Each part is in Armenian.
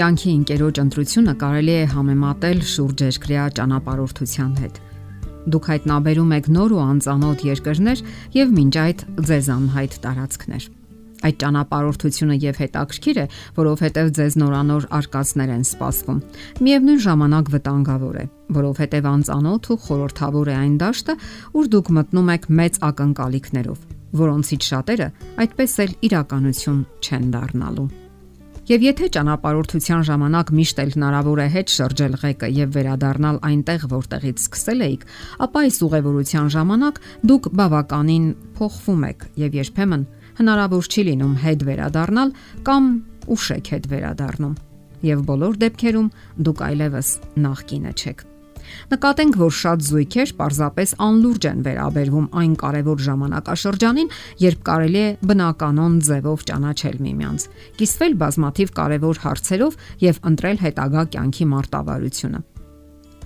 Կյանքի ընկերոջ ընտրությունը կարելի է համեմատել շուրջերկրյա ճանապարհորդության հետ։ Դուք հայտնաբերում եք նոր ու անծանոթ երկրներ եւ մինչ այդ ձեզ անհայտ տարածքներ։ Այդ ճանապարհորդությունը եւ հետաքրքիր է, որովհետեւ ձեզ նորանոր արկածներ են սպասվում։ Միևնույն ժամանակ վտանգավոր է, որովհետեւ անծանոթ ու խորթավոր է այն դաշտը, ուր դուք մտնում եք մեծ ակնկալիքներով, որոնցից շատերը այդպես էլ իրականություն չեն դառնալու։ Եվ եթե ճանապարհորդության ժամանակ միշտ էլ հնարավոր է հետ շրջել ղեկը եւ վերադառնալ այնտեղ, որտեղից սկսել էիք, ապա այս ուղևորության ժամանակ դուք բավականին փոխվում եք եւ երբեմն հնարավոր չի լինում հետ վերադառնալ կամ ուշ եք հետ վերադառնում։ Եվ բոլոր դեպքերում դուք այլևս նախկինը չեք։ Նկատենք, որ շատ զույգեր պարզապես անլուրջ են վերաբերվում այն կարևոր ժամանակաշրջանին, երբ կարելի է բնականon ձևով ճանաչել միմյանց, կիսվել բազմաթիվ կարևոր հարցերով եւ ընտրել հետագա կյանքի մարտավարությունը։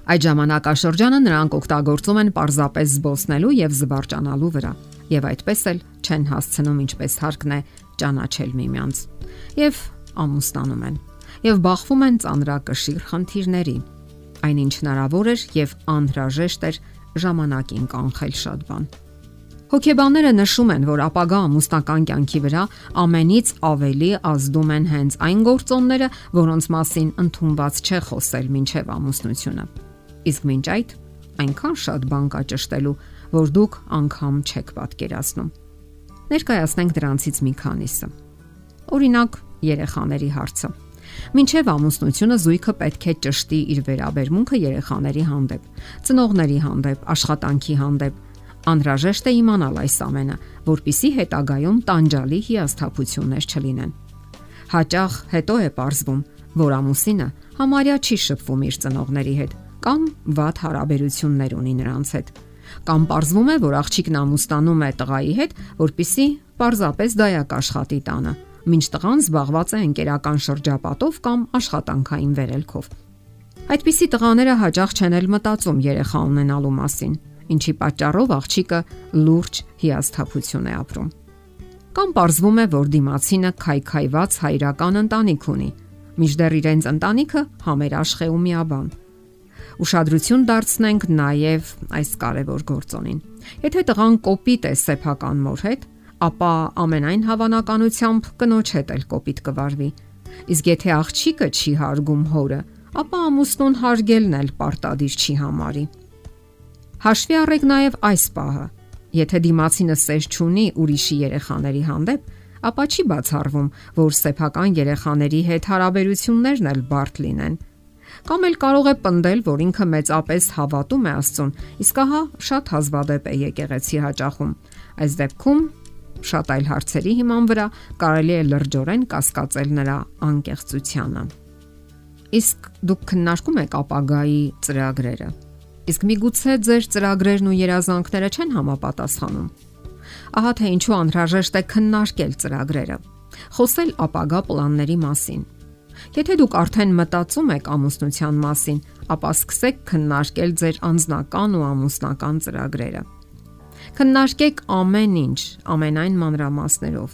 Այդ ժամանակաշրջանը նրանք օգտագործում են պարզապես զբոսնելու եւ զվարճանալու վրա եւ այդպես էլ չեն հասցնում ինչպես հարկն է ճանաչել միմյանց եւ ամուսնանում են եւ բախվում են ծանրակշիռ խնդիրների այնինչ հնարավոր էր եւ անհրաժեշտ էր ժամանակին կանխել շատ բան։ Հոգեբանները նշում են, որ ապագա ամուսնական կյանքի վրա ամենից ավելի ազդում են հենց այն գործոնները, որոնց մասին ընդունված չէ խոսել մինչև ամուսնությունը։ Իսկ մինչ այդ այնքան շատ բան կա ճշտելու, որ դուք անգամ չեք պատկերացնում։ Ներկայացնենք դրանցից մի քանիսը։ Օրինակ, երեխաների հարցը։ Մինչև ամուսնությունը զույգը պետք է ճշտի իր վերաբերմունքը երեխաների հանդեպ, ծնողների հանդեպ, աշխատանքի հանդեպ։ Անհրաժեշտ է իմանալ այս ամենը, որpիսի հետագայում տանջալի հիասթափություններ չլինեն։ Հաճախ հետո է ողրվում, որ ամուսինը համարյա չի շփվում իր ծնողների հետ կամ վատ հարաբերություններ ունի նրանց հետ կամ ողրվում է, որ աղջիկն ամուսնանում է տղայի հետ, որpիսի պարզապես դայակ աշխատի տանը մինչ տղան զբաղված է ընկերական շրջապատով կամ աշխատանքային վերելքով։ Այդպիսի տղաները հաճախ չեն էլ մտածում երեխա ունենալու մասին, ինչի պատճառով աղջիկը լուրջ հիասթափություն է ապրում։ Կամ պարզվում է, որ դիմացինը քայքայված հայրական ընտանիք ունի, միջդեռ իրենց ընտանիքը համերաշխ է ու միաբան ուշադրություն դարձնենք նաև այս կարևոր գործոնին։ Եթե տղան կոպիտ է սեփական մոր հետ, ապա ամենայն հավանականությամբ կնոջ հետ էլ կոպիտ կվարվի։ Իսկ եթե աղջիկը չի հարգում հորը, ապա ամուսնուն հարգելն էլ պարտադիր չի համարի։ Հաշվի առեք նաև այս պահը։ Եթե դիմացինը սեր չունի ուրիշի երեխաների հանդեպ, ապա չի բացառվում, որ սեփական երեխաների հետ հարաբերություններն էլ բարդ լինեն կամ էլ կարող է պնդել, որ ինքը մեծապես հավատում է Աստծուն, իսկ ահա շատ հազվադեպ է եկեղեցի հաճախում։ Այս դեպքում շատ այլ հարցերի հիման վրա կարելի է լրջորեն կասկածել նրա անկեղծությանը։ Իսկ դուք քննարկում եք ապագայի ծրագրերը։ Իսկ միգուցե ձեր ծրագրերն ու երազանքները չեն համապատասխանում։ Ահա թե ինչու անհրաժեշտ է քննարկել ծրագրերը։ Խոսել ապագա պլանների մասին։ Եթե դուք արդեն մտածում եք ամուսնության մասին, ապա սկսեք քննարկել ձեր անձնական ու ամուսնական ծրագրերը։ Քննարկեք ամեն ինչ, ամենայն մանրամասներով։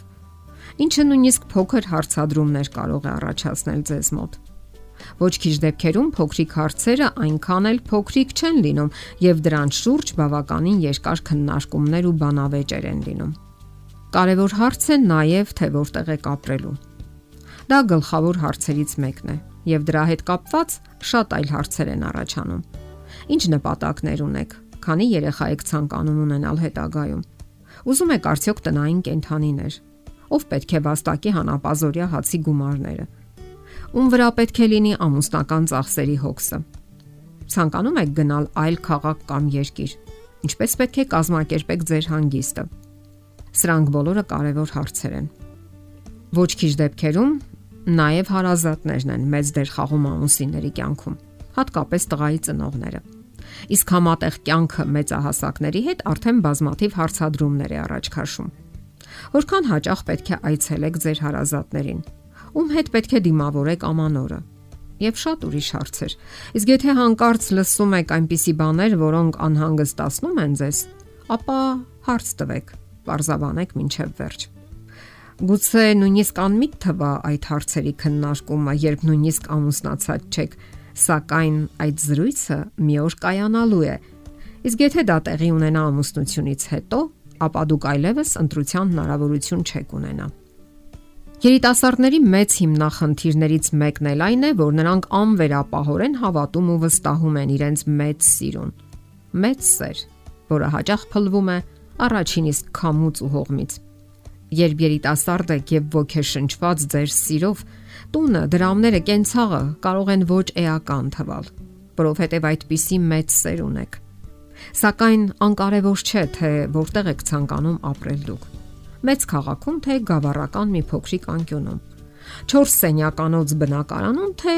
Ինչը նույնիսկ փոքր հարցադրումներ կարող է առաջացնել ձեզ մոտ։ Ոչ քիչ դեպքերում փոքրիկ հարցերը այնքան էլ փոքրիկ չեն լինում եւ դրանց շուրջ բավականին երկար քննարկումներ ու բանավեճեր են լինում։ Կարևոր հարց է նաեւ թե որտեղ եք ապրելու։ Դա գլխավոր հարցերից մեկն է եւ դրա հետ կապված շատ այլ հարցեր են առաջանում։ Ինչ նպատակներ ունեք, քանի երեխա եք ցանկանում ունենալ հետագայում։ Ուզում եք արդյոք տնային կենթանիներ, ով պետք է վաստակի հանապազորյա հացի գումարները։ Ում վրա պետք է լինի ամուսնական ծախսերի հոգսը։ Ցանկանում եք գնալ այլ քաղաք կամ երկիր։ Ինչպես պետք է կազմակերպեք ձեր հանգիստը։ Սրանք բոլորը կարևոր հարցեր են։ Ոչ քիչ դեպքերում նաև հարազատներն են մեծ դեր խաղում ամուսինների կյանքում, հատկապես տղայի ծնողները իսկ համատեղ կյանքը մեծահասակների հետ արդեն բազմաթիվ հարցադրումներ է առաջ քաշում։ Որքան հաճախ պետք է այցելեք ձեր հարազատներին, ում հետ պետք է դիմավորեք ամանորը եւ շատ ուրիշ հարցեր։ Իսկ եթե հանկարծ լսում եք այնպիսի բաներ, որոնք անհանգստացնում են ձեզ, ապա հարց տվեք, parzabanեք ինչև վերջ։ Գուցե նույնիսկ անմիտ թվա այդ հարցերի քննարկումը, երբ նույնիսկ ամուսնացած չեք, սակայն այդ զրույցը մի օր կայանալու է։ Իսկ եթե դա տեղի ունենա ամուսնությունից հետո, ապա դուք այլևս ընտրության հնարավորություն չեք ունենա։ Երիտասարդների մեծ հիմնախնդիրներից մեկն էլ այն է, որ նրանք անվերապահորեն հավատում ու վստահում են իրենց մեծ սիրուն։ Մեծ սեր, որը հաճախ փլվում է առաջին իսկ քամուց ու հողմից։ Երբ երիտասարդ եք եւ ոգեշնչված ձեր սիրով, տունը, դրամները, կենցաղը կարող են ոչ էական թվալ, որովհետեւ այդպիսի մեծ սեր ունեք։ Սակայն անկարևոր չէ, թե որտեղ եք ցանկանում ապրել դուք մեծ քաղաքում, թե գավառական մի փոքրիկ անկյունում։ 4 սենյականոց բնակարանում, թե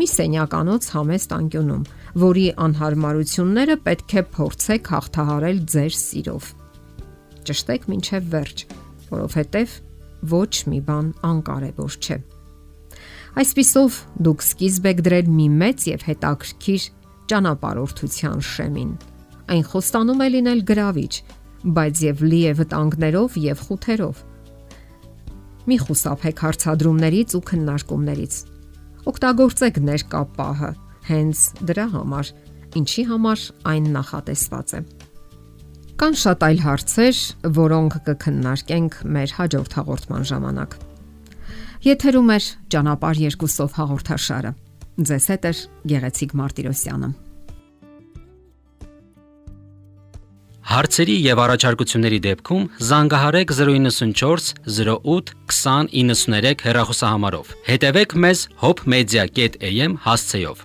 մի սենյականոց համեստ անկյունում, որի անհարմարությունները պետք է փորձեք հաղթահարել ձեր սիրով։ Ճշտեք ինչև վերջ, որովհետև ոչ մի բան անկարևոր չէ։ Այսպիսով դուք սկիզբ եք դրել մի մեծ եւ հետաքրքիր ճանապարհորդության շեմին։ Այն խոստանում է լինել գրավիչ, բայց եւ լի է վտանգներով եւ խութերով։ Մի խուսափեք հարցադրումներից ու քննարկումներից։ Օգտագործեք ներկա պահը հենց դրա համար, ինչի համար այն նախատեսված է։ Կան շատ այլ հարցեր, որոնք կքննարկենք մեր հաջորդ հաղորդման ժամանակ։ Եթերում է ճանապարհ երկուսով հաղորդաշարը։ Ձեզ հետ է Գեղեցիկ Մարտիրոսյանը։ Հարցերի եւ առաջարկությունների դեպքում զանգահարեք 094 08 2093 հեռախոսահամարով։ Հետևեք մեզ hopmedia.am հասցեով։